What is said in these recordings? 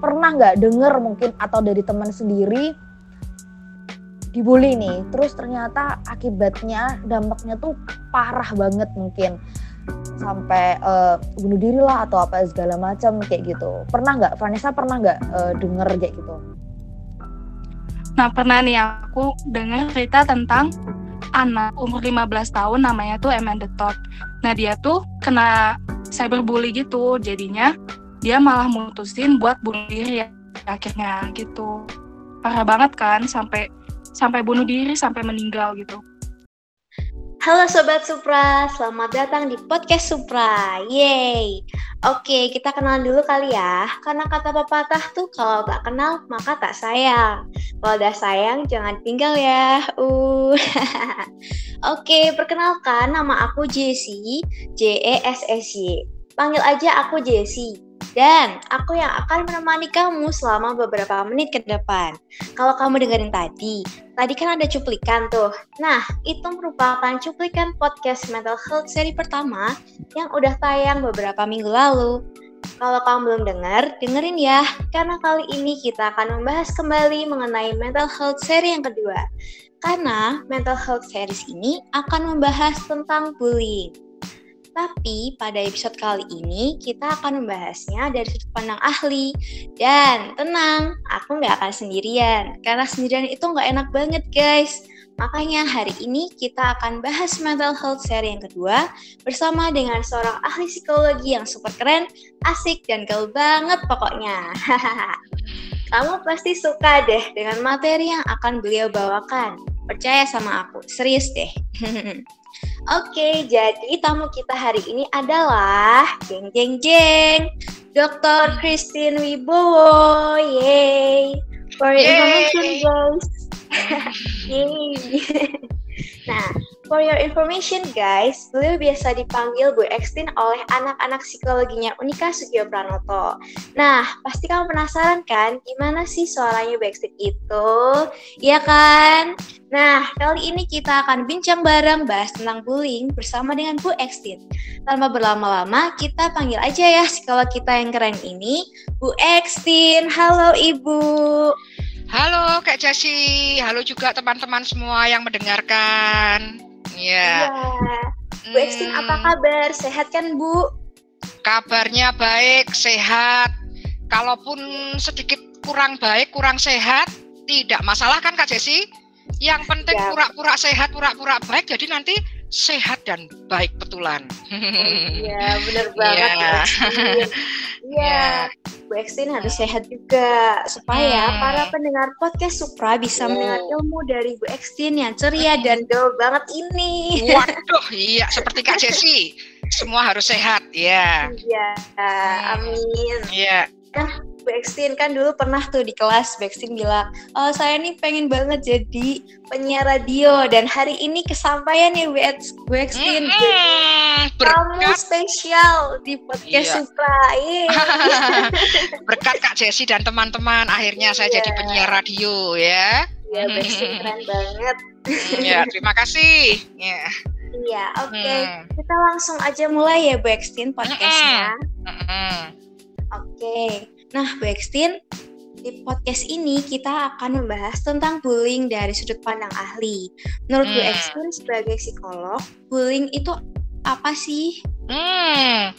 pernah nggak denger mungkin atau dari teman sendiri dibully nih terus ternyata akibatnya dampaknya tuh parah banget mungkin. Sampai uh, bunuh diri lah atau apa segala macam kayak gitu. Pernah nggak? Vanessa pernah nggak uh, denger kayak gitu? Nah pernah nih. Aku dengar cerita tentang anak umur 15 tahun namanya tuh Amanda Todd. Nah dia tuh kena cyberbully gitu jadinya dia malah mutusin buat bunuh diri ya akhirnya gitu parah banget kan sampai sampai bunuh diri sampai meninggal gitu. Halo Sobat Supra, selamat datang di podcast Supra. Yeay. Oke, kita kenalan dulu kali ya. Karena kata pepatah tuh kalau gak kenal maka tak sayang. Kalau udah sayang jangan tinggal ya. Uh. Oke, perkenalkan nama aku Jessie, J E S S Y. Panggil aja aku Jessie. Dan aku yang akan menemani kamu selama beberapa menit ke depan. Kalau kamu dengerin tadi, tadi kan ada cuplikan tuh. Nah, itu merupakan cuplikan podcast Mental Health seri pertama yang udah tayang beberapa minggu lalu. Kalau kamu belum dengar, dengerin ya, karena kali ini kita akan membahas kembali mengenai mental health seri yang kedua. Karena mental health series ini akan membahas tentang bullying. Tapi pada episode kali ini kita akan membahasnya dari sudut pandang ahli. Dan tenang, aku nggak akan sendirian. Karena sendirian itu nggak enak banget guys. Makanya hari ini kita akan bahas mental health seri yang kedua bersama dengan seorang ahli psikologi yang super keren, asik, dan gaul banget pokoknya. Kamu pasti suka deh dengan materi yang akan beliau bawakan. Percaya sama aku, serius deh. Oke, jadi tamu kita hari ini adalah jeng jeng jeng Dr. Christine Wibowo. Yay. For your information guys. Yay. nah, For your information guys, beliau biasa dipanggil Bu Ekstin oleh anak-anak psikologinya Unika Sugio Pranoto. Nah, pasti kamu penasaran kan gimana sih suaranya Bu Ekstin itu? Iya kan? Nah, kali ini kita akan bincang bareng bahas tentang bullying bersama dengan Bu Ekstin. Tanpa berlama-lama, kita panggil aja ya psikolog kita yang keren ini, Bu Ekstin. Halo Ibu. Halo Kak Jasi, halo juga teman-teman semua yang mendengarkan. Iya. Bu Ekstin apa hmm. kabar? Sehat kan Bu? Kabarnya baik, sehat. Kalaupun sedikit kurang baik, kurang sehat, tidak masalah kan Kak Jesi? Yang penting ya. pura-pura ya. sehat, pura-pura baik, jadi nanti sehat dan baik betulan. Iya, benar banget. Iya. Iya. Bu Ekstin harus sehat juga supaya hmm. para pendengar podcast Supra bisa oh. mendengar ilmu dari Bu Ekstin yang ceria dan gaul banget ini. Waduh, iya seperti Kak Jesse. Semua harus sehat, ya. Iya, hmm. amin. Iya. Kan Bu Ekstin kan dulu pernah tuh di kelas Bu Ekstin bilang, oh, saya nih pengen banget jadi penyiar radio dan hari ini kesampaian ya Bu Ekstin. Mm -hmm. Kamu spesial di podcast iya. Supra. Berkat Kak Jesse dan teman-teman akhirnya saya jadi iya. penyiar radio ya. Iya, Bu Ekstin keren banget. ya, terima kasih. Ya. Iya, oke. Okay. Hmm. Kita langsung aja mulai ya Bu Ekstin podcastnya. Mm -hmm. Oke. Okay. Nah, Bu Ekstin, di podcast ini kita akan membahas tentang bullying dari sudut pandang ahli. Menurut hmm. Bu Ekstin sebagai psikolog, bullying itu apa sih? Hmm,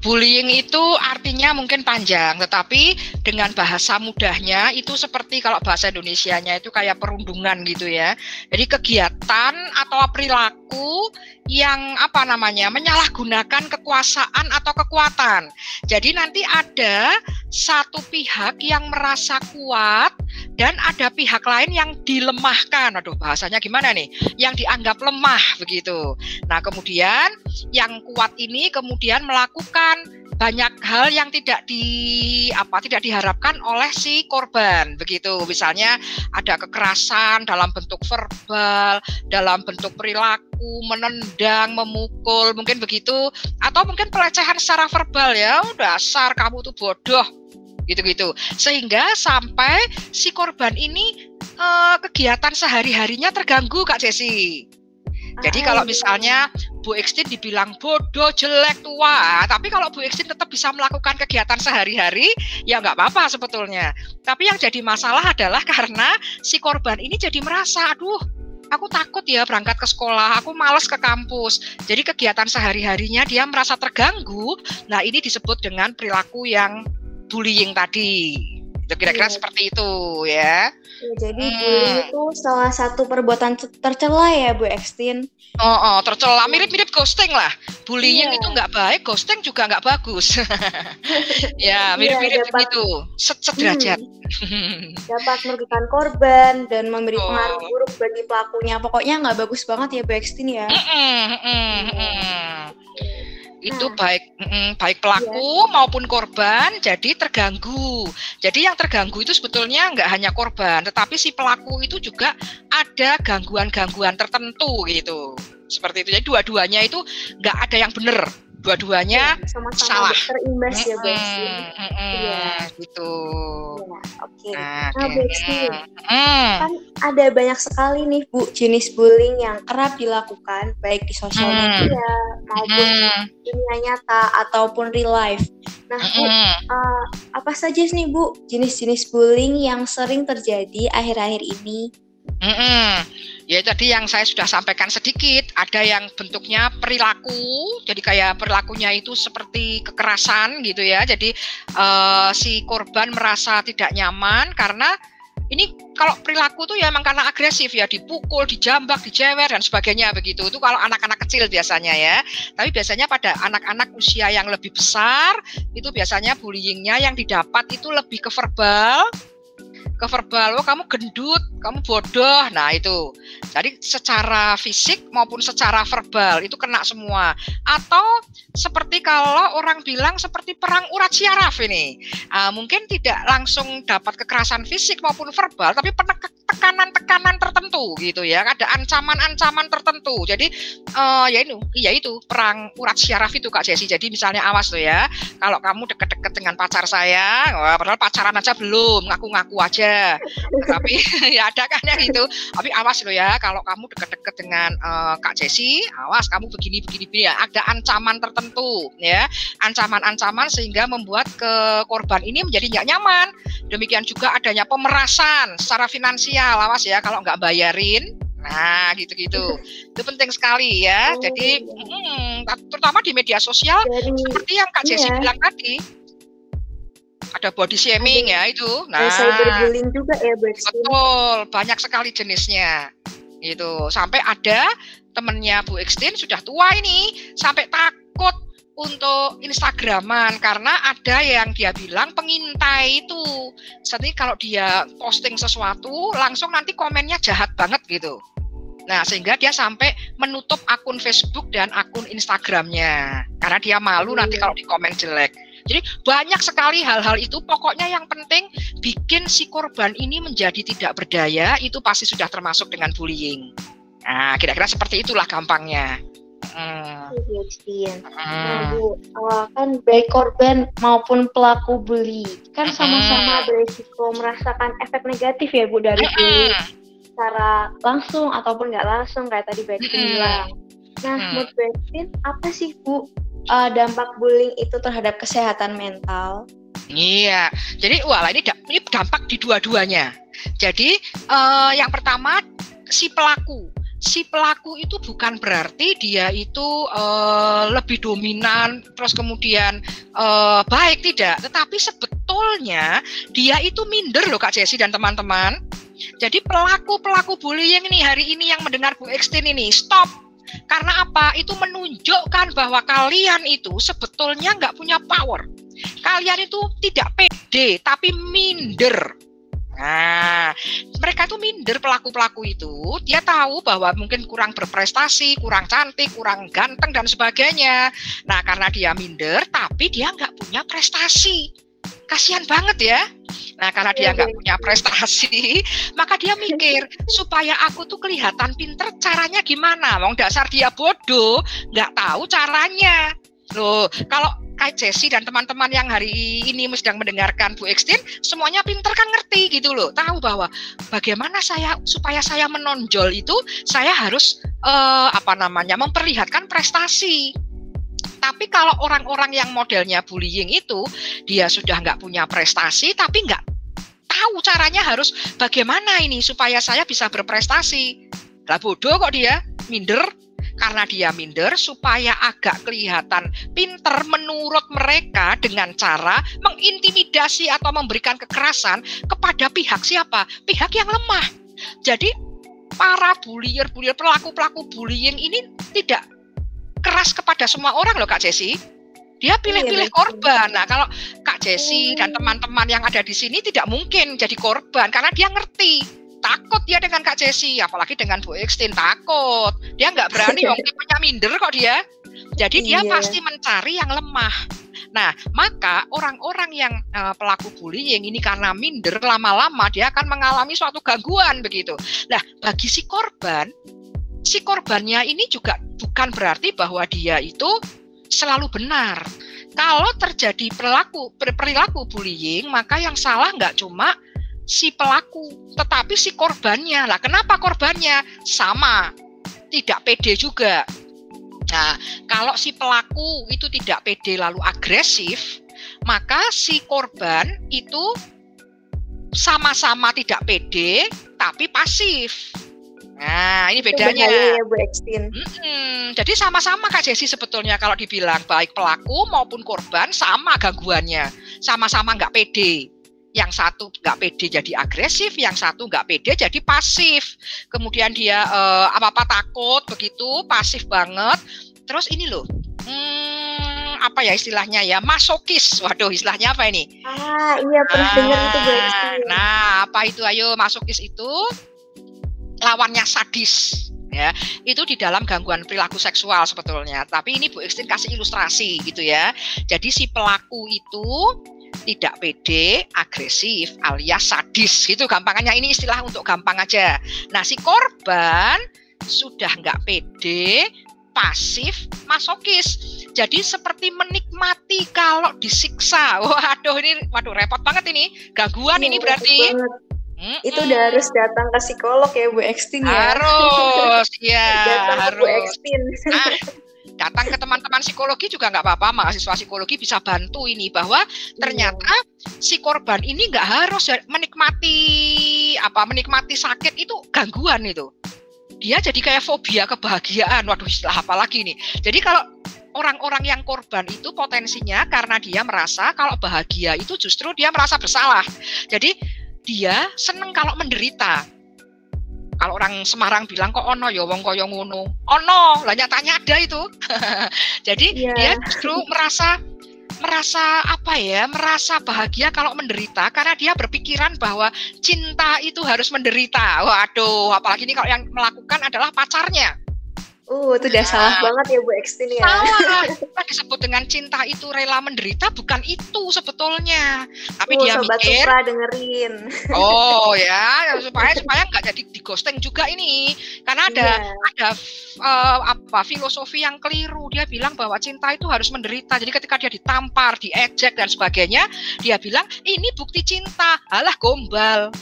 bullying itu artinya mungkin panjang, tetapi dengan bahasa mudahnya itu seperti kalau bahasa Indonesianya itu kayak perundungan gitu ya. Jadi kegiatan atau perilaku yang apa namanya menyalahgunakan kekuasaan atau kekuatan. Jadi nanti ada satu pihak yang merasa kuat dan ada pihak lain yang dilemahkan. Aduh bahasanya gimana nih? Yang dianggap lemah begitu. Nah kemudian yang kuat ini kemudian melakukan banyak hal yang tidak di apa tidak diharapkan oleh si korban. Begitu misalnya ada kekerasan dalam bentuk verbal dalam bentuk perilaku menendang memukul mungkin begitu atau mungkin pelecehan secara verbal ya dasar kamu tuh bodoh gitu-gitu. Sehingga sampai si korban ini eh, kegiatan sehari-harinya terganggu Kak Jesi Jadi Ah, kalau iya. misalnya Bu Ekstin dibilang bodoh, jelek, tua, tapi kalau Bu Ekstin tetap bisa melakukan kegiatan sehari-hari, ya nggak apa-apa sebetulnya. Tapi yang jadi masalah adalah karena si korban ini jadi merasa, aduh, aku takut ya berangkat ke sekolah, aku males ke kampus. Jadi kegiatan sehari-harinya dia merasa terganggu. Nah ini disebut dengan perilaku yang bullying tadi. Itu kira-kira Iya. seperti itu ya. Ya, jadi Hmm. bullying itu salah satu perbuatan tercela ya Bu Ekstin. Oh, oh tercela mirip-mirip ghosting lah. Bullying Iya. itu nggak baik, ghosting juga nggak bagus. ya, mirip-mirip Iya, begitu. Sederajat. Hmm, dapat merugikan korban dan memberi Oh. pengaruh buruk bagi pelakunya. Pokoknya nggak bagus banget ya Bu Ekstin ya. Mm-mm, mm-mm, mm-mm. Itu Nah. baik mm-mm, baik pelaku maupun korban jadi terganggu. Jadi yang terganggu itu sebetulnya nggak hanya korban, tetapi si pelaku itu juga ada gangguan-gangguan tertentu gitu. Seperti itu. Jadi dua-duanya itu nggak ada yang benar. Dua-duanya sama-sama salah. terimbas ya Ekstin. Mm-mm, mm-mm, Iya. gitu. Ya, Oke. Nah, Nah, Ekstin, mm, kan ada banyak sekali nih Bu jenis bullying yang kerap dilakukan baik di sosial Hmm. media maupun mm, dunia nyata ataupun real life. Nah, Bu, mm. eh, apa saja nih Bu jenis-jenis bullying yang sering terjadi akhir-akhir ini? Mm-mm. Ya tadi yang saya sudah sampaikan sedikit, ada yang bentuknya perilaku, jadi kayak perilakunya itu seperti kekerasan gitu ya. Jadi eh, si korban merasa tidak nyaman karena ini kalau perilaku tuh ya emang karena agresif ya, dipukul, dijambak, dijewer dan sebagainya begitu. Itu kalau anak-anak kecil biasanya ya. Tapi biasanya pada anak-anak usia yang lebih besar itu biasanya bullyingnya yang didapat itu lebih ke verbal, ke verbal, oh kamu gendut, kamu bodoh. Nah, itu. Jadi secara fisik maupun secara verbal itu kena semua. Atau seperti kalau orang bilang seperti perang urat syaraf ini. Ah, mungkin tidak langsung dapat kekerasan fisik maupun verbal, tapi penek- tekanan-tekanan tertentu gitu ya. Ada ancaman-ancaman tertentu. Jadi eh, ya itu, iya itu perang urat syaraf itu Kak Jesi. Jadi misalnya awas tuh ya, kalau kamu deket-deket dengan pacar saya, wah, padahal pacaran aja belum, ngaku-ngaku aja. Tapi ya ada kan yang itu. Tapi awas loh ya, kalau kamu deket-deket dengan eh, Kak Jesi, awas kamu begini begini begini ya. Ada ancaman tertentu ya, ancaman-ancaman sehingga membuat ke korban ini menjadi nggak nyaman. Demikian juga adanya pemerasan secara finansial, awas ya kalau nggak bayarin. Nah, gitu-gitu. Itu penting sekali ya. Oh, Jadi, iya. mm, terutama di media sosial Dari seperti yang Kak Jesi Iya. bilang tadi. Ada body shaming ya itu. Nah, cyberbullying juga ya betul, banyak sekali jenisnya. Gitu. Sampai ada temennya Bu Ekstin sudah tua ini sampai takut untuk Instagraman karena ada yang dia bilang pengintai itu. Jadi kalau dia posting sesuatu langsung nanti komennya jahat banget gitu. Nah, sehingga dia sampai menutup akun Facebook dan akun Instagramnya karena dia malu nanti Iya. kalau di komen jelek. Jadi banyak sekali hal-hal itu. Pokoknya yang penting bikin si korban ini menjadi tidak berdaya itu pasti sudah termasuk dengan bullying. Nah, kira-kira seperti itulah gampangnya. Hmm. Nah, hmm. Bu, eh, kan baik korban maupun pelaku bully kan sama-sama beresiko merasakan efek negatif ya Bu dari bully Mm-mm. secara langsung ataupun nggak langsung kayak tadi Ekstin Mm-mm. bilang. Nah, menurut Bu Ekstin, apa sih Bu eh, dampak bullying itu terhadap kesehatan mental? Iya, jadi wah ini, da- ini dampak di dua-duanya. Jadi eh, yang pertama si pelaku, si pelaku itu bukan berarti dia itu eh, lebih dominan, terus kemudian eh, baik tidak, tetapi sebetulnya dia itu minder loh Kak Jesi dan teman-teman. Jadi pelaku pelaku bullying ini hari ini yang mendengar Bu Ekstin ini stop. Karena apa? Itu menunjukkan bahwa kalian itu sebetulnya nggak punya power kalian itu tidak pede tapi minder. Nah, mereka itu minder pelaku-pelaku itu. Dia tahu bahwa mungkin kurang berprestasi, kurang cantik, kurang ganteng dan sebagainya. Nah, karena dia minder, tapi dia nggak punya prestasi. Kasihan banget ya. Nah, karena dia Iya, nggak iya. punya prestasi, maka dia mikir supaya aku tuh kelihatan pinter, caranya gimana? Wong dasar dia bodoh, nggak tahu caranya. Loh, kalau Kak Jesse dan teman-teman yang hari ini sedang mendengarkan Bu Ekstin, semuanya pinter kan ngerti gitu loh. Tahu bahwa bagaimana saya supaya saya menonjol itu saya harus uh, apa namanya memperlihatkan prestasi. Tapi kalau orang-orang yang modelnya bullying itu dia sudah nggak punya prestasi tapi nggak tahu caranya harus bagaimana ini supaya saya bisa berprestasi. Lah bodoh kok dia minder karena dia minder supaya agak kelihatan pinter menurut mereka dengan cara mengintimidasi atau memberikan kekerasan kepada pihak siapa? Pihak yang lemah. Jadi para bullier, bullier pelaku-pelaku bullying ini tidak keras kepada semua orang loh Kak Jesse. Dia pilih-pilih iya, korban. Nah, kalau Kak Jesse dan oh. teman-teman yang ada di sini tidak mungkin jadi korban karena dia ngerti takut dia dengan Kak Jesse, apalagi dengan Bu Ekstin takut. Dia nggak berani, wong tipenya minder kok dia. Jadi dia iya. pasti mencari yang lemah. Nah, maka orang-orang yang uh, pelaku bullying ini karena minder lama-lama dia akan mengalami suatu gangguan begitu. Nah, bagi si korban si korbannya ini juga bukan berarti bahwa dia itu selalu benar. Kalau terjadi perilaku perilaku bullying, maka yang salah nggak cuma si pelaku, tetapi si korbannya. Lah, kenapa korbannya sama? Tidak pede juga. Nah, kalau si pelaku itu tidak pede lalu agresif, maka si korban itu sama-sama tidak pede tapi pasif. Nah, ini bedanya. ya Bu Ekstin. Hmm, jadi sama-sama Kak Jesse sebetulnya kalau dibilang baik pelaku maupun korban sama gangguannya, sama-sama nggak pede. Yang satu nggak pede jadi agresif, yang satu nggak pede jadi pasif. Kemudian dia eh, apa-apa takut begitu, pasif banget. Terus ini loh, hmm, apa ya istilahnya ya masokis. Waduh, istilahnya apa ini? Ah, iya pernah ah, dengar itu Bu Ekstin. Nah, apa itu ayo masokis itu? Lawannya sadis ya itu di dalam gangguan perilaku seksual sebetulnya tapi ini Bu Ekstin kasih ilustrasi gitu ya jadi si pelaku itu tidak pede, agresif, alias sadis gitu gampangannya ini istilah untuk gampang aja. Nah si korban sudah nggak pede, pasif, masokis. Jadi seperti menikmati kalau disiksa. Waduh ini, waduh repot banget ini. Gangguan ya, ini berarti. Mm-mm. Itu udah harus datang ke psikolog ya Bu Ekstin ya. Harus, ya. datang harus. Bu Ekstin. Nah, datang ke teman-teman psikologi juga nggak apa-apa, mahasiswa psikologi bisa bantu ini bahwa ternyata iya. si korban ini nggak harus menikmati apa menikmati sakit itu gangguan itu. Dia jadi kayak fobia kebahagiaan. Waduh, istilah apa lagi nih? Jadi kalau orang-orang yang korban itu potensinya karena dia merasa kalau bahagia itu justru dia merasa bersalah. Jadi dia seneng kalau menderita. Kalau orang Semarang bilang kok ono ya wong kaya ngono. Ono, lah nyatanya ada itu. Jadi yeah. dia justru merasa merasa apa ya merasa bahagia kalau menderita karena dia berpikiran bahwa cinta itu harus menderita waduh apalagi ini kalau yang melakukan adalah pacarnya Uh, itu udah nah, salah banget ya Bu Ekstin ya. Salah. disebut dengan cinta itu rela menderita bukan itu sebetulnya. Tapi uh, dia sobat mikir. Supra dengerin. Oh ya, supaya supaya nggak jadi di ghosting juga ini. Karena ada yeah. ada uh, apa filosofi yang keliru. Dia bilang bahwa cinta itu harus menderita. Jadi ketika dia ditampar, diejek dan sebagainya, dia bilang ini bukti cinta. Alah gombal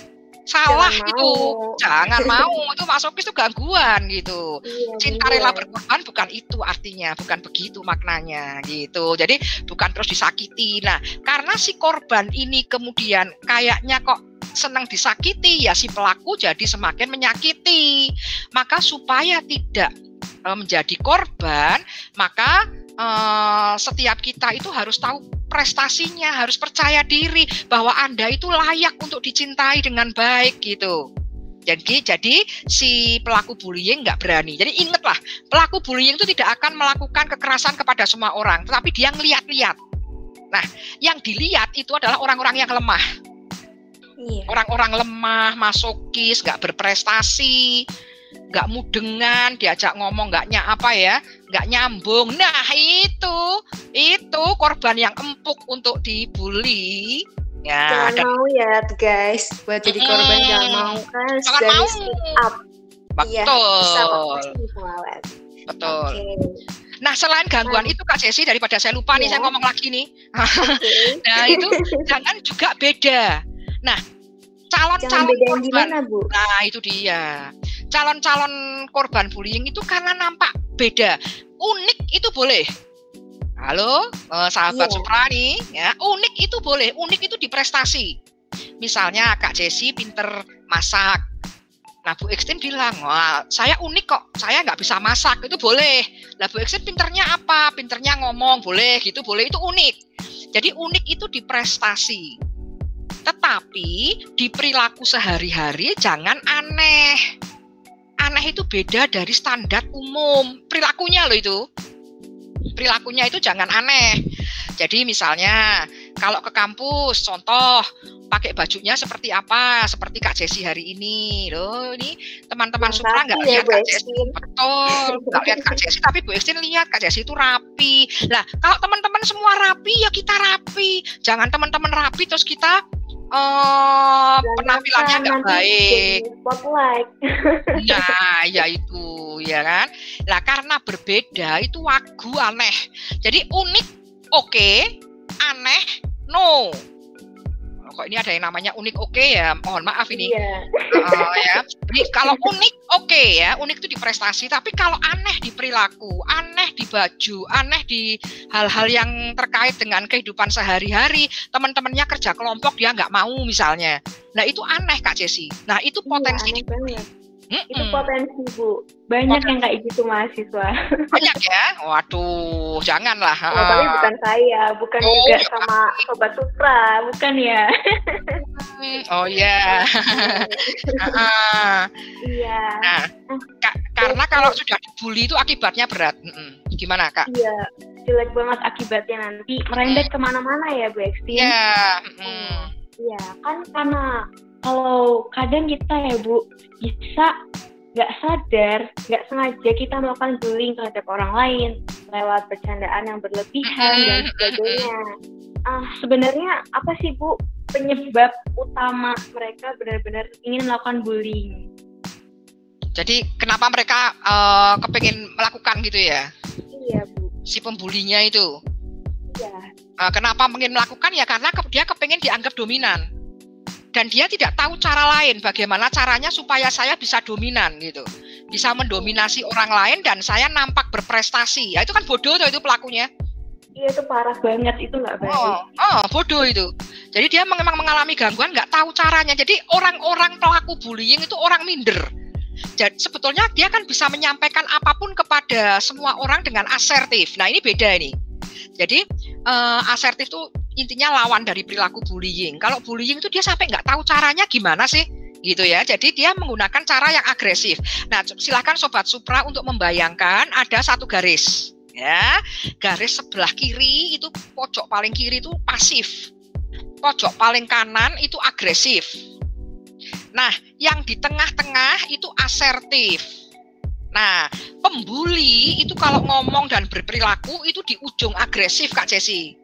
salah jangan itu mau. jangan mau. Itu masukis itu gangguan gitu. Iya, cinta iya. rela berkorban bukan itu artinya bukan begitu maknanya gitu. Jadi bukan terus disakiti. Nah karena si korban ini kemudian kayaknya kok senang disakiti ya si pelaku jadi semakin menyakiti maka supaya tidak e, menjadi korban maka uh, setiap kita itu harus tahu prestasinya, harus percaya diri bahwa Anda itu layak untuk dicintai dengan baik gitu. Jadi, jadi si pelaku bullying nggak berani. Jadi ingatlah, pelaku bullying itu tidak akan melakukan kekerasan kepada semua orang, tetapi dia ngeliat-liat. Nah, yang dilihat itu adalah orang-orang yang lemah. Iya. Orang-orang lemah, masokis, nggak berprestasi, nggak mudengan, diajak ngomong nggak apa ya, nggak nyambung. Nah itu, itu korban yang empuk untuk dibully. Ya, jangan dan, mau ya guys, buat jadi korban mm, jangan mau kan. Jangan mau. Up. Betul. Iya, bisa Betul. Okay. Nah, selain gangguan Nah. itu Kak Jesse daripada saya lupa nih Iya. saya ngomong lagi nih. Oke. Nah, itu jangan juga beda. Nah, calon-calon korban gimana, Bu? Nah, itu dia. Calon-calon korban bullying itu karena nampak beda. Unik itu boleh. Halo, eh, sahabat Iya. Supra nih, ya. Unik itu boleh. Unik itu di prestasi. Misalnya Kak Jessi pinter masak. Nah, Bu Extin bilang, wah saya unik kok, saya nggak bisa masak, itu boleh. Lah Bu Extin pinternya apa? Pinternya ngomong, boleh gitu, boleh, itu unik. Jadi unik itu di prestasi. Tetapi di perilaku sehari-hari jangan aneh. Aneh itu beda dari standar umum. Perilakunya loh itu. Perilakunya itu jangan aneh. Jadi misalnya kalau ke kampus, contoh pakai bajunya seperti apa? Seperti Kak Jessi hari ini. Loh, ini teman-teman rapi nggak ya, lihat Kak. Extin. Betul, nggak lihat Kak Jessi, tapi Bu Extin lihat Kak Jessi itu rapi. Lah, kalau teman-teman semua rapi, ya kita rapi. Jangan teman-teman rapi terus kita eh penampilannya nggak Nanti baik. Spotlight. Nah, ya itu, ya kan? Lah karena berbeda itu wagu aneh. Jadi unik oke, aneh no. Kok ini ada yang namanya unik oke ya? Mohon maaf ini. Iya. Oh, ya. Jadi kalau unik oke ya, unik itu di prestasi, tapi kalau aneh di perilaku, aneh di baju, aneh di hal-hal yang terkait dengan kehidupan sehari-hari, teman-temannya kerja kelompok dia nggak mau misalnya. Nah, itu aneh Kak Jesse. Nah, itu potensi Iya, aneh banget. Mm-mm. Itu potensi, Bu. Banyak yang kayak gitu mahasiswa. banyak ya. Waduh, janganlah. Oh, tapi Ah. bukan saya, bukan Oh, juga ya sama Sobat Supra, bukan ya? Hmm, Oh ya. Ah. Iya. Nah, Kak, karena kalau sudah dibully itu akibatnya berat. Mm-mm. Gimana kak? Iya, jelek banget akibatnya nanti merembet ke mana-mana ya Bu Extin. Ya. mm. Iya, kan karena kalau kadang kita ya Bu bisa nggak sadar, nggak sengaja kita melakukan bullying terhadap orang lain lewat bercandaan yang berlebihan dan sebagainya. Ah, sebenarnya apa sih Bu penyebab utama mereka benar-benar ingin melakukan bullying? Jadi kenapa mereka eh, kepengen melakukan gitu ya? Iya Bu, Si pembulinya itu. iya. Eh, kenapa ingin melakukan ya karena dia kepengen dianggap dominan. Dan dia tidak tahu cara lain bagaimana caranya supaya saya bisa dominan gitu. Bisa mendominasi orang lain dan saya nampak berprestasi. Ya itu kan bodoh tuh itu pelakunya. Iya itu parah banget, itu nggak baik. Oh, oh, bodoh itu. Jadi dia memang mengalami gangguan nggak tahu caranya. Jadi orang-orang pelaku bullying itu orang minder. Jadi sebetulnya dia kan bisa menyampaikan apa pun kepada semua orang dengan asertif. Nah ini beda ini. Jadi eh, asertif itu intinya lawan dari perilaku bullying. Kalau bullying itu dia sampai nggak tahu caranya gimana sih gitu ya. Jadi dia menggunakan cara yang agresif. Nah silakan sobat Supra untuk membayangkan ada satu garis ya garis sebelah kiri itu pojok paling kiri itu pasif pojok paling kanan itu agresif nah yang di tengah-tengah itu asertif nah pembuli itu kalau ngomong dan berperilaku itu di ujung agresif Kak Jesse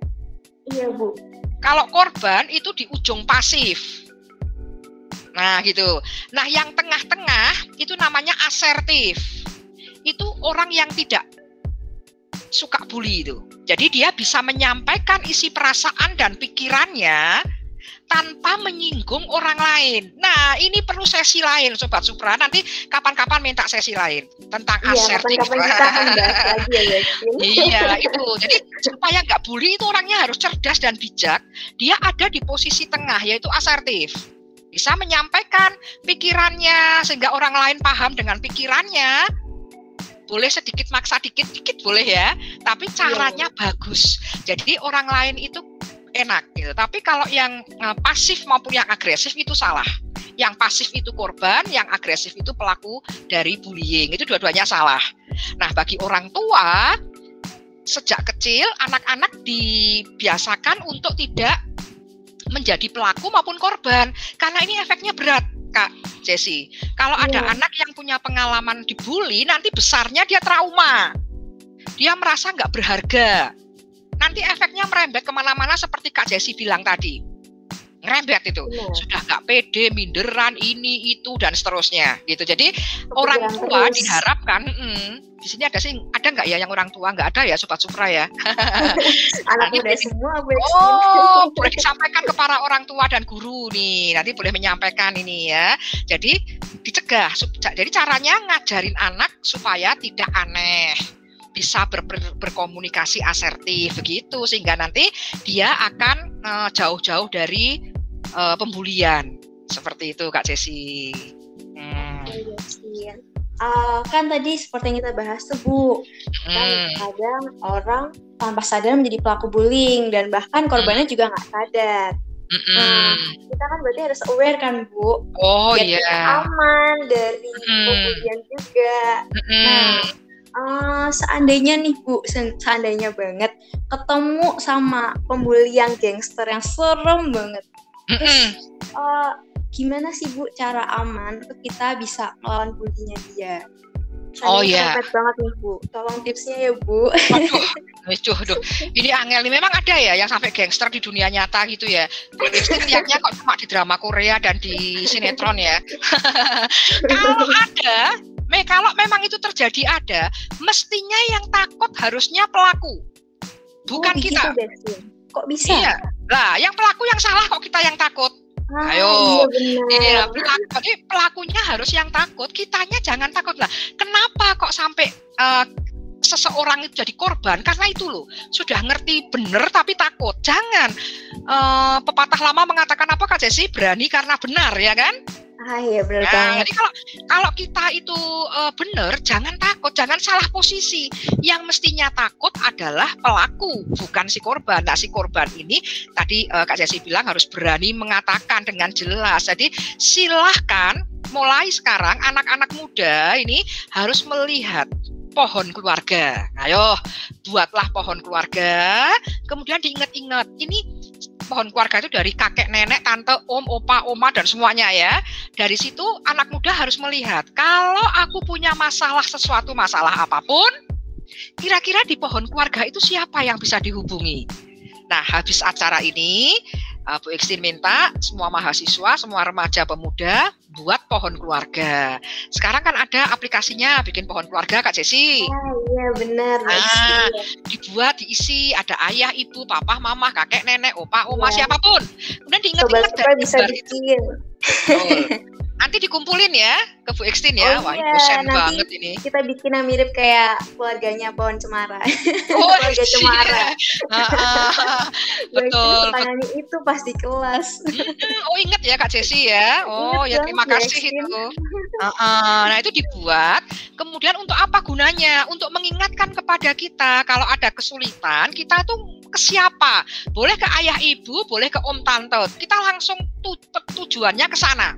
Iya Bu. kalau korban itu di ujung pasif nah gitu nah yang tengah-tengah itu namanya asertif itu orang yang tidak suka bully itu. Jadi dia bisa menyampaikan isi perasaan dan pikirannya tanpa menyinggung orang lain. Nah, ini perlu sesi lain Sobat Supra. Nanti kapan-kapan minta sesi lain tentang Iya, asertif. bahas lagi ya. Iya, itu. Jadi supaya nggak bully itu orangnya harus cerdas dan bijak. Dia ada di posisi tengah yaitu asertif. Bisa menyampaikan pikirannya sehingga orang lain paham dengan pikirannya. Boleh sedikit maksa dikit-dikit boleh ya, tapi caranya bagus. Jadi orang lain itu enak gitu. Tapi kalau yang eh, pasif maupun yang agresif itu salah. Yang pasif itu korban, yang agresif itu pelaku dari bullying. Itu dua-duanya salah. Nah, bagi orang tua sejak kecil anak-anak dibiasakan untuk tidak menjadi pelaku maupun korban karena ini efeknya berat Kak Jesse. Kalau ada Iya. anak yang punya pengalaman dibully nanti besarnya dia trauma. Dia merasa nggak berharga. Nanti efeknya merembet ke mana-mana seperti Kak Jesse bilang tadi. ngerembet itu Benar. sudah nggak pede minderan ini itu dan seterusnya gitu jadi orang tua terus. diharapkan mm, di sini ada sih ada nggak ya yang orang tua nggak ada ya sobat supra ya anak Nanti muda boleh- semua Oh, boleh disampaikan ke para orang tua dan guru nih. Nanti boleh menyampaikan ini ya. Jadi dicegah. Jadi caranya ngajarin anak supaya tidak aneh bisa ber- ber- berkomunikasi asertif begitu sehingga nanti dia akan eh, jauh-jauh dari eh, pembulian seperti itu Kak Cesi. Hmm. Iya. Eh, kan tadi seperti yang kita bahas tuh Bu, kan Hmm. kadang orang tanpa sadar menjadi pelaku bullying dan bahkan korbannya juga nggak sadar. Mm-mm. Kita kan berarti harus aware kan Bu, Oh biar iya. kita aman dari Mm. pembulian juga. Mm-mm. Nah, eh, seandainya nih Bu, se- seandainya banget ketemu sama pembuli yang gangster yang serem banget. Mm-mm. Eh, gimana sih Bu cara aman untuk kita bisa melawan bulinya dia? Oh, Seandainya iya. kepepet banget nih Bu. Tolong tipsnya ya Bu. Aduh, aduh, aduh. Ini angel nih. Memang ada ya yang sampai gangster di dunia nyata gitu ya. Lihatnya kok cuma di drama Korea dan di sinetron ya. kalau ada, me kalau memang itu terjadi ada, mestinya yang takut harusnya pelaku, bukan Oh, kita. Bestin. Kok bisa? Iya. Lah, yang pelaku yang salah kok kita yang takut. Ah, Ayo. Iya. Iya, pelaku, jadi pelakunya harus yang takut, kitanya jangan takut lah. Kenapa kok sampai eh, seseorang itu jadi korban? Karena itu loh, sudah ngerti bener tapi takut. Jangan. Eh, pepatah lama mengatakan apa Kak Jesse? Berani karena benar, ya kan? Ah iya benar Nah, banget. jadi kalau kalau kita itu eh, benar, jangan takut, jangan salah posisi. Yang mestinya takut adalah pelaku, bukan si korban. Nah, si korban ini tadi eh, Kak Jesse bilang harus berani mengatakan dengan jelas. Jadi silahkan mulai sekarang anak-anak muda ini harus melihat pohon keluarga. Ayo, buatlah pohon keluarga. Kemudian diingat-ingat, ini pohon keluarga itu dari kakek, nenek, tante, om, opa, oma dan semuanya ya. Dari situ anak muda harus melihat kalau aku punya masalah sesuatu masalah apa pun, kira-kira di pohon keluarga itu siapa yang bisa dihubungi. Nah, habis acara ini uh, Bu Ekstin minta semua mahasiswa, semua remaja pemuda buat pohon keluarga. Sekarang kan ada aplikasinya bikin pohon keluarga Kak Jesi. Ah iya benar. Ah, Bestin. Dibuat, diisi, ada ayah, ibu, papa, mama, kakek, nenek, opa, oma, Iya. siapa pun. Kemudian diingat-ingat dari bisa itu. Nanti dikumpulin ya ke Bu Ekstin ya. Oh Wah, iya, dosen nanti banget ini. Kita bikin yang mirip kayak keluarganya Pohon Cemara. Oh, keluarga Cemara. Ah, ah, betul. Pertanyaannya itu pas di kelas. Oh inget ya Kak Jesi ya. Oh Ingat ya terima kasih itu. Ah, ah. Nah itu dibuat. Kemudian untuk apa gunanya? Untuk mengingatkan kepada kita kalau ada kesulitan kita tuh ke siapa? Boleh ke ayah ibu, boleh ke om tante. Kita langsung tu- tujuannya ke sana.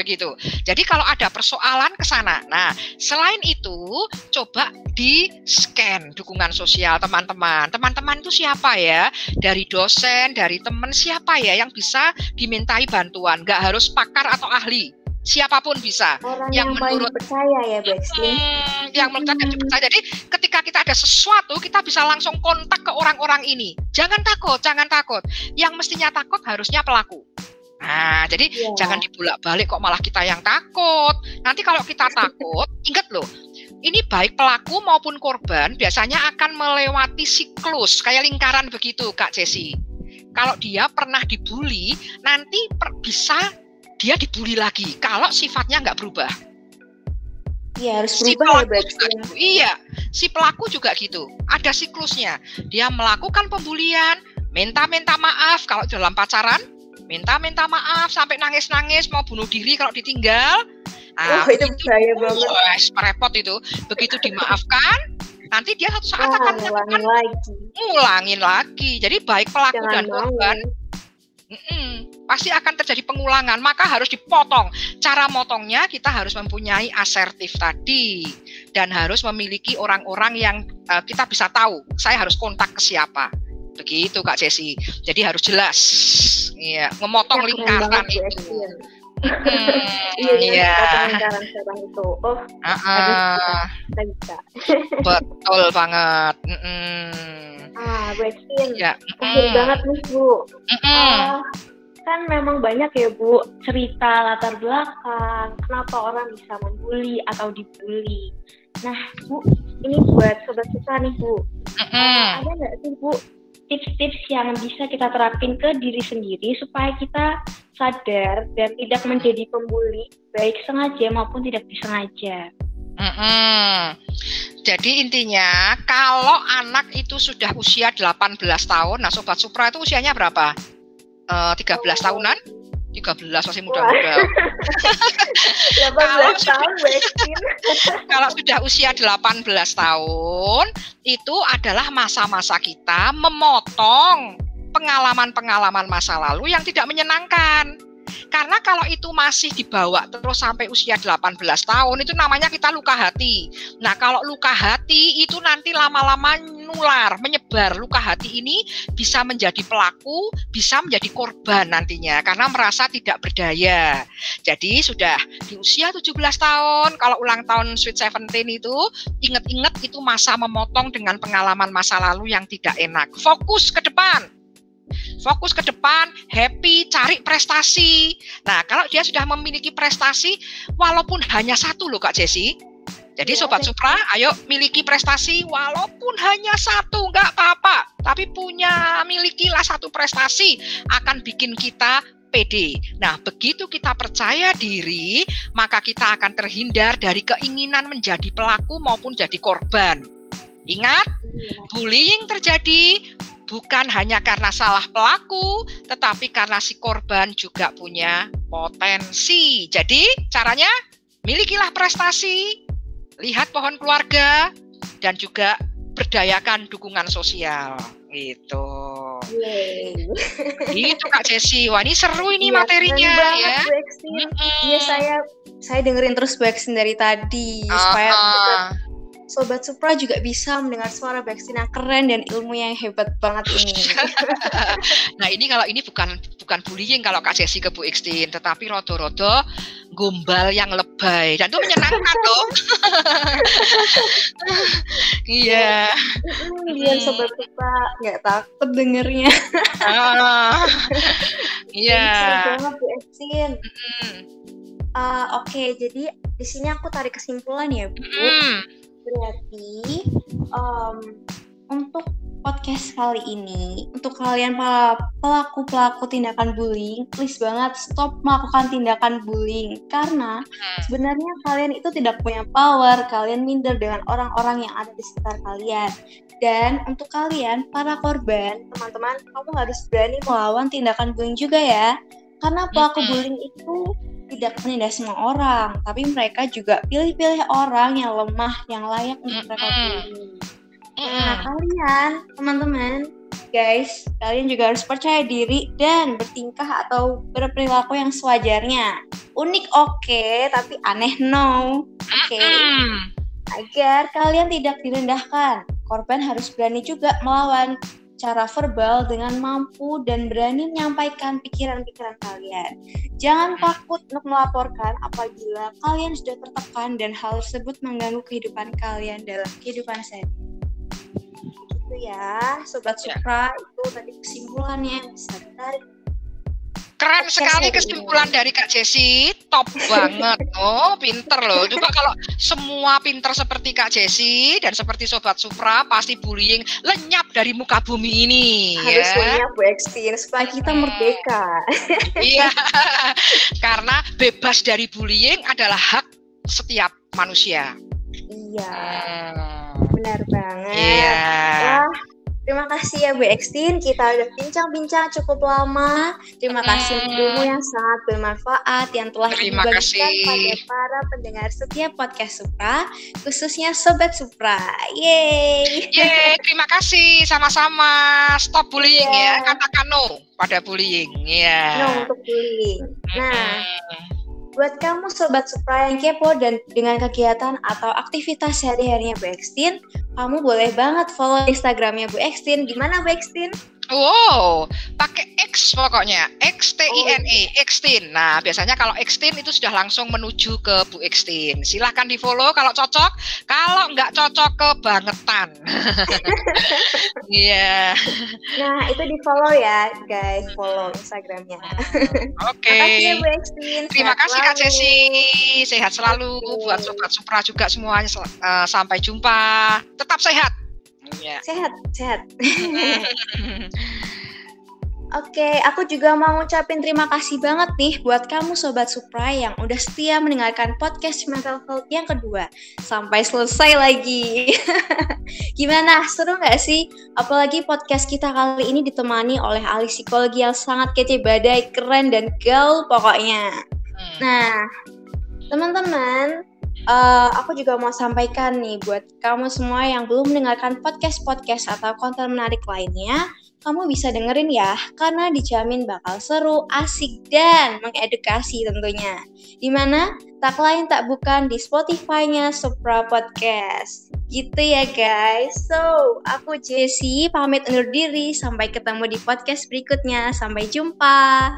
Begitu. Jadi kalau ada persoalan ke sana. Nah, selain itu coba di scan dukungan sosial teman-teman. Teman-teman itu siapa ya? Dari dosen, dari teman siapa ya yang bisa dimintai bantuan? Nggak harus pakar atau ahli. Siapa pun bisa. Orang Yang yang, menurut- dipercaya ya, Bestin. Hmm, yang menurut saya dipercaya. Jadi ketika kita ada sesuatu, kita bisa langsung kontak ke orang-orang ini. Jangan takut, jangan takut. Yang mestinya takut harusnya pelaku. Nah, jadi Iya. jangan dibolak-balik kok malah kita yang takut. Nanti kalau kita takut, ingat loh, ini baik pelaku maupun korban biasanya akan melewati siklus kayak lingkaran begitu, Kak Cesi. Kalau dia pernah dibully, nanti per- bisa dia dibully lagi kalau sifatnya nggak berubah Iya, harus si berubah ya, pelaku juga Bestin. gitu. Iya, si pelaku juga gitu. Ada siklusnya. Dia melakukan pembulian, minta-minta maaf kalau dalam pacaran, minta-minta maaf sampai nangis-nangis mau bunuh diri kalau ditinggal. Nah, itu bahaya banget. wes, repot itu. Begitu dimaafkan, nanti dia satu saat akan ngulangin melakukan lagi. ngulangin lagi. Jadi baik pelaku Jangan dan korban Mm-mm. pasti akan terjadi pengulangan, maka harus dipotong. Cara motongnya kita harus mempunyai asertif tadi dan harus memiliki orang-orang yang eh, kita bisa tahu. Saya harus kontak ke siapa. Begitu Kak Jesi. Jadi harus jelas. Iya, memotong Ya, lingkaran itu. Estin. Hmm, Iya, Iya. lingkaran setan itu. Oh, Ah, kita bisa. betul banget. Mm-mm. Ah, Bu Estin. Ya. Akhir mm-mm. banget nih, Bu. Mm-mm. Ah, kan memang banyak ya Bu cerita latar belakang kenapa orang bisa membuli atau dibully. Nah Bu, ini buat sobat suka nih Bu. Mm-mm. Ada nggak sih Bu tips-tips yang bisa kita terapin ke diri sendiri supaya kita sadar dan tidak menjadi pembuli baik sengaja maupun tidak disengaja. Mm-mm. Jadi intinya kalau anak itu sudah usia 18 tahun, nah sobat Supra itu usianya berapa? Eh, 13 tahunan? 13 masih muda-muda. 18 Kalau tahun Ekstin. kalau sudah usia 18 tahun, itu adalah masa-masa kita memotong pengalaman-pengalaman masa lalu yang tidak menyenangkan. Karena kalau itu masih dibawa terus sampai usia 18 tahun itu namanya kita luka hati. Nah, kalau luka hati itu nanti lama-lama nular, menyebar. Luka hati ini bisa menjadi pelaku, bisa menjadi korban nantinya karena merasa tidak berdaya. Jadi sudah di usia 17 tahun, kalau ulang tahun Sweet Seventeen itu ingat-ingat itu masa memotong dengan pengalaman masa lalu yang tidak enak. Fokus ke depan. Fokus ke depan, happy, cari prestasi. Nah, kalau dia sudah memiliki prestasi, walaupun hanya satu loh Kak Jesse. Jadi Iya, Sobat. Supra, ayo miliki prestasi walaupun hanya satu, nggak apa-apa. Tapi punya, milikilah satu prestasi akan bikin kita pede. Nah, begitu kita percaya diri, maka kita akan terhindar dari keinginan menjadi pelaku maupun jadi korban. Ingat, bullying terjadi bukan hanya karena salah pelaku, tetapi karena si korban juga punya potensi. Jadi, caranya milikilah prestasi, lihat pohon keluarga, dan juga berdayakan dukungan sosial. Gitu. Gitu Kak Jesse. Wah, ini seru ini Iya, materinya keren banget, ya. Bu Ekstin. Mm-mm. Iya saya saya dengerin terus Bu Ekstin dari tadi supaya Ah, sobat Supra juga bisa mendengar suara Bu Ekstin yang keren dan ilmu yang hebat banget ini. Nah ini kalau ini bukan bukan bullying kalau Kak Jesse ke Bu Ekstin, tetapi rodo-rodo gombal yang lebay dan itu menyenangkan loh. Iya. Biar sobat Supra nggak takut dengernya. Ah, Iya. Banget Bu. Mm, Ah, Oke, jadi di sini aku tarik kesimpulan ya Bu. mm. Berarti em, untuk podcast kali ini, untuk kalian para pelaku-pelaku tindakan bullying, please banget stop melakukan tindakan bullying. Karena sebenarnya kalian itu tidak punya power, kalian minder dengan orang-orang yang ada di sekitar kalian. Dan untuk kalian, para korban, teman-teman, kamu harus berani melawan tindakan bullying juga ya. Karena pelaku bullying itu tidak menindas semua orang, tapi mereka juga pilih-pilih orang yang lemah, yang layak untuk mereka bully. Nah, kalian, teman-teman, guys, kalian juga harus percaya diri dan bertingkah atau berperilaku yang sewajarnya. Unik oke, tapi aneh no. Oke, Mm. agar kalian tidak direndahkan, korban harus berani juga melawan cara verbal dengan mampu dan berani menyampaikan pikiran-pikiran kalian. Jangan takut untuk melaporkan apabila kalian sudah tertekan dan hal tersebut mengganggu kehidupan kalian dalam kehidupan sehari. Gitu ya, sobat Ya. Supra itu tadi kesimpulannya yang bisa ditarik. Keren sekali kesimpulan dari Kak Jesse, top banget. Oh, pinter loh. Coba kalau semua pinter seperti Kak Jesse dan seperti Sobat Supra, pasti bullying lenyap dari muka bumi ini. Harus ya. punya Bu Ekstin supaya kita Hmm. merdeka. Iya, karena bebas dari bullying adalah hak setiap manusia. Iya, Hmm, benar banget. Iya. Terima kasih ya Bu Ekstin. Kita udah bincang-bincang cukup lama. Terima kasih Hmm. ilmu yang sangat bermanfaat yang telah Terima dibagikan kasih. pada para pendengar setiap podcast Supra, khususnya Sobat Supra. Yeay! Yeay, terima kasih sama-sama. Stop bullying Iya. ya, katakan no pada bullying. Iya. No untuk bullying. Nah, Mm-mm. Buat kamu Sobat Supra yang kepo dan dengan kegiatan atau aktivitas sehari-harinya Bu Ekstin, kamu boleh banget follow Instagramnya Bu Ekstin. Gimana Bu Ekstin? Wow, pakai X pokoknya. X T I N E, Xtin. Nah, biasanya kalau Xtin itu sudah langsung menuju ke Bu Xtin. Silahkan di follow kalau cocok. Kalau nggak cocok kebangetan. Iya. Nah, itu di follow ya, guys. Follow Instagramnya. Oke. Makasih ya. Terima kasih Kak. Ceci. Sehat selalu Oke. buat sobat Supra juga semuanya. Eh, sampai jumpa. Tetap sehat. Ya. Sehat, sehat. Oke, aku juga mau ngucapin terima kasih banget nih buat kamu Sobat Supra yang udah setia mendengarkan podcast Mental Health yang kedua. Sampai selesai lagi. Gimana, seru nggak sih? Apalagi podcast kita kali ini ditemani oleh ahli psikologi yang sangat kece badai, keren, dan gaul pokoknya. Hmm. Nah, teman-teman, eh, aku juga mau sampaikan nih buat kamu semua yang belum mendengarkan podcast-podcast atau konten menarik lainnya, kamu bisa dengerin ya, karena dijamin bakal seru, asik, dan mengedukasi tentunya. Di mana tak lain tak bukan di Spotify-nya Supra Podcast. Gitu ya guys. So, aku Jessie pamit undur diri. Sampai ketemu di podcast berikutnya. Sampai jumpa.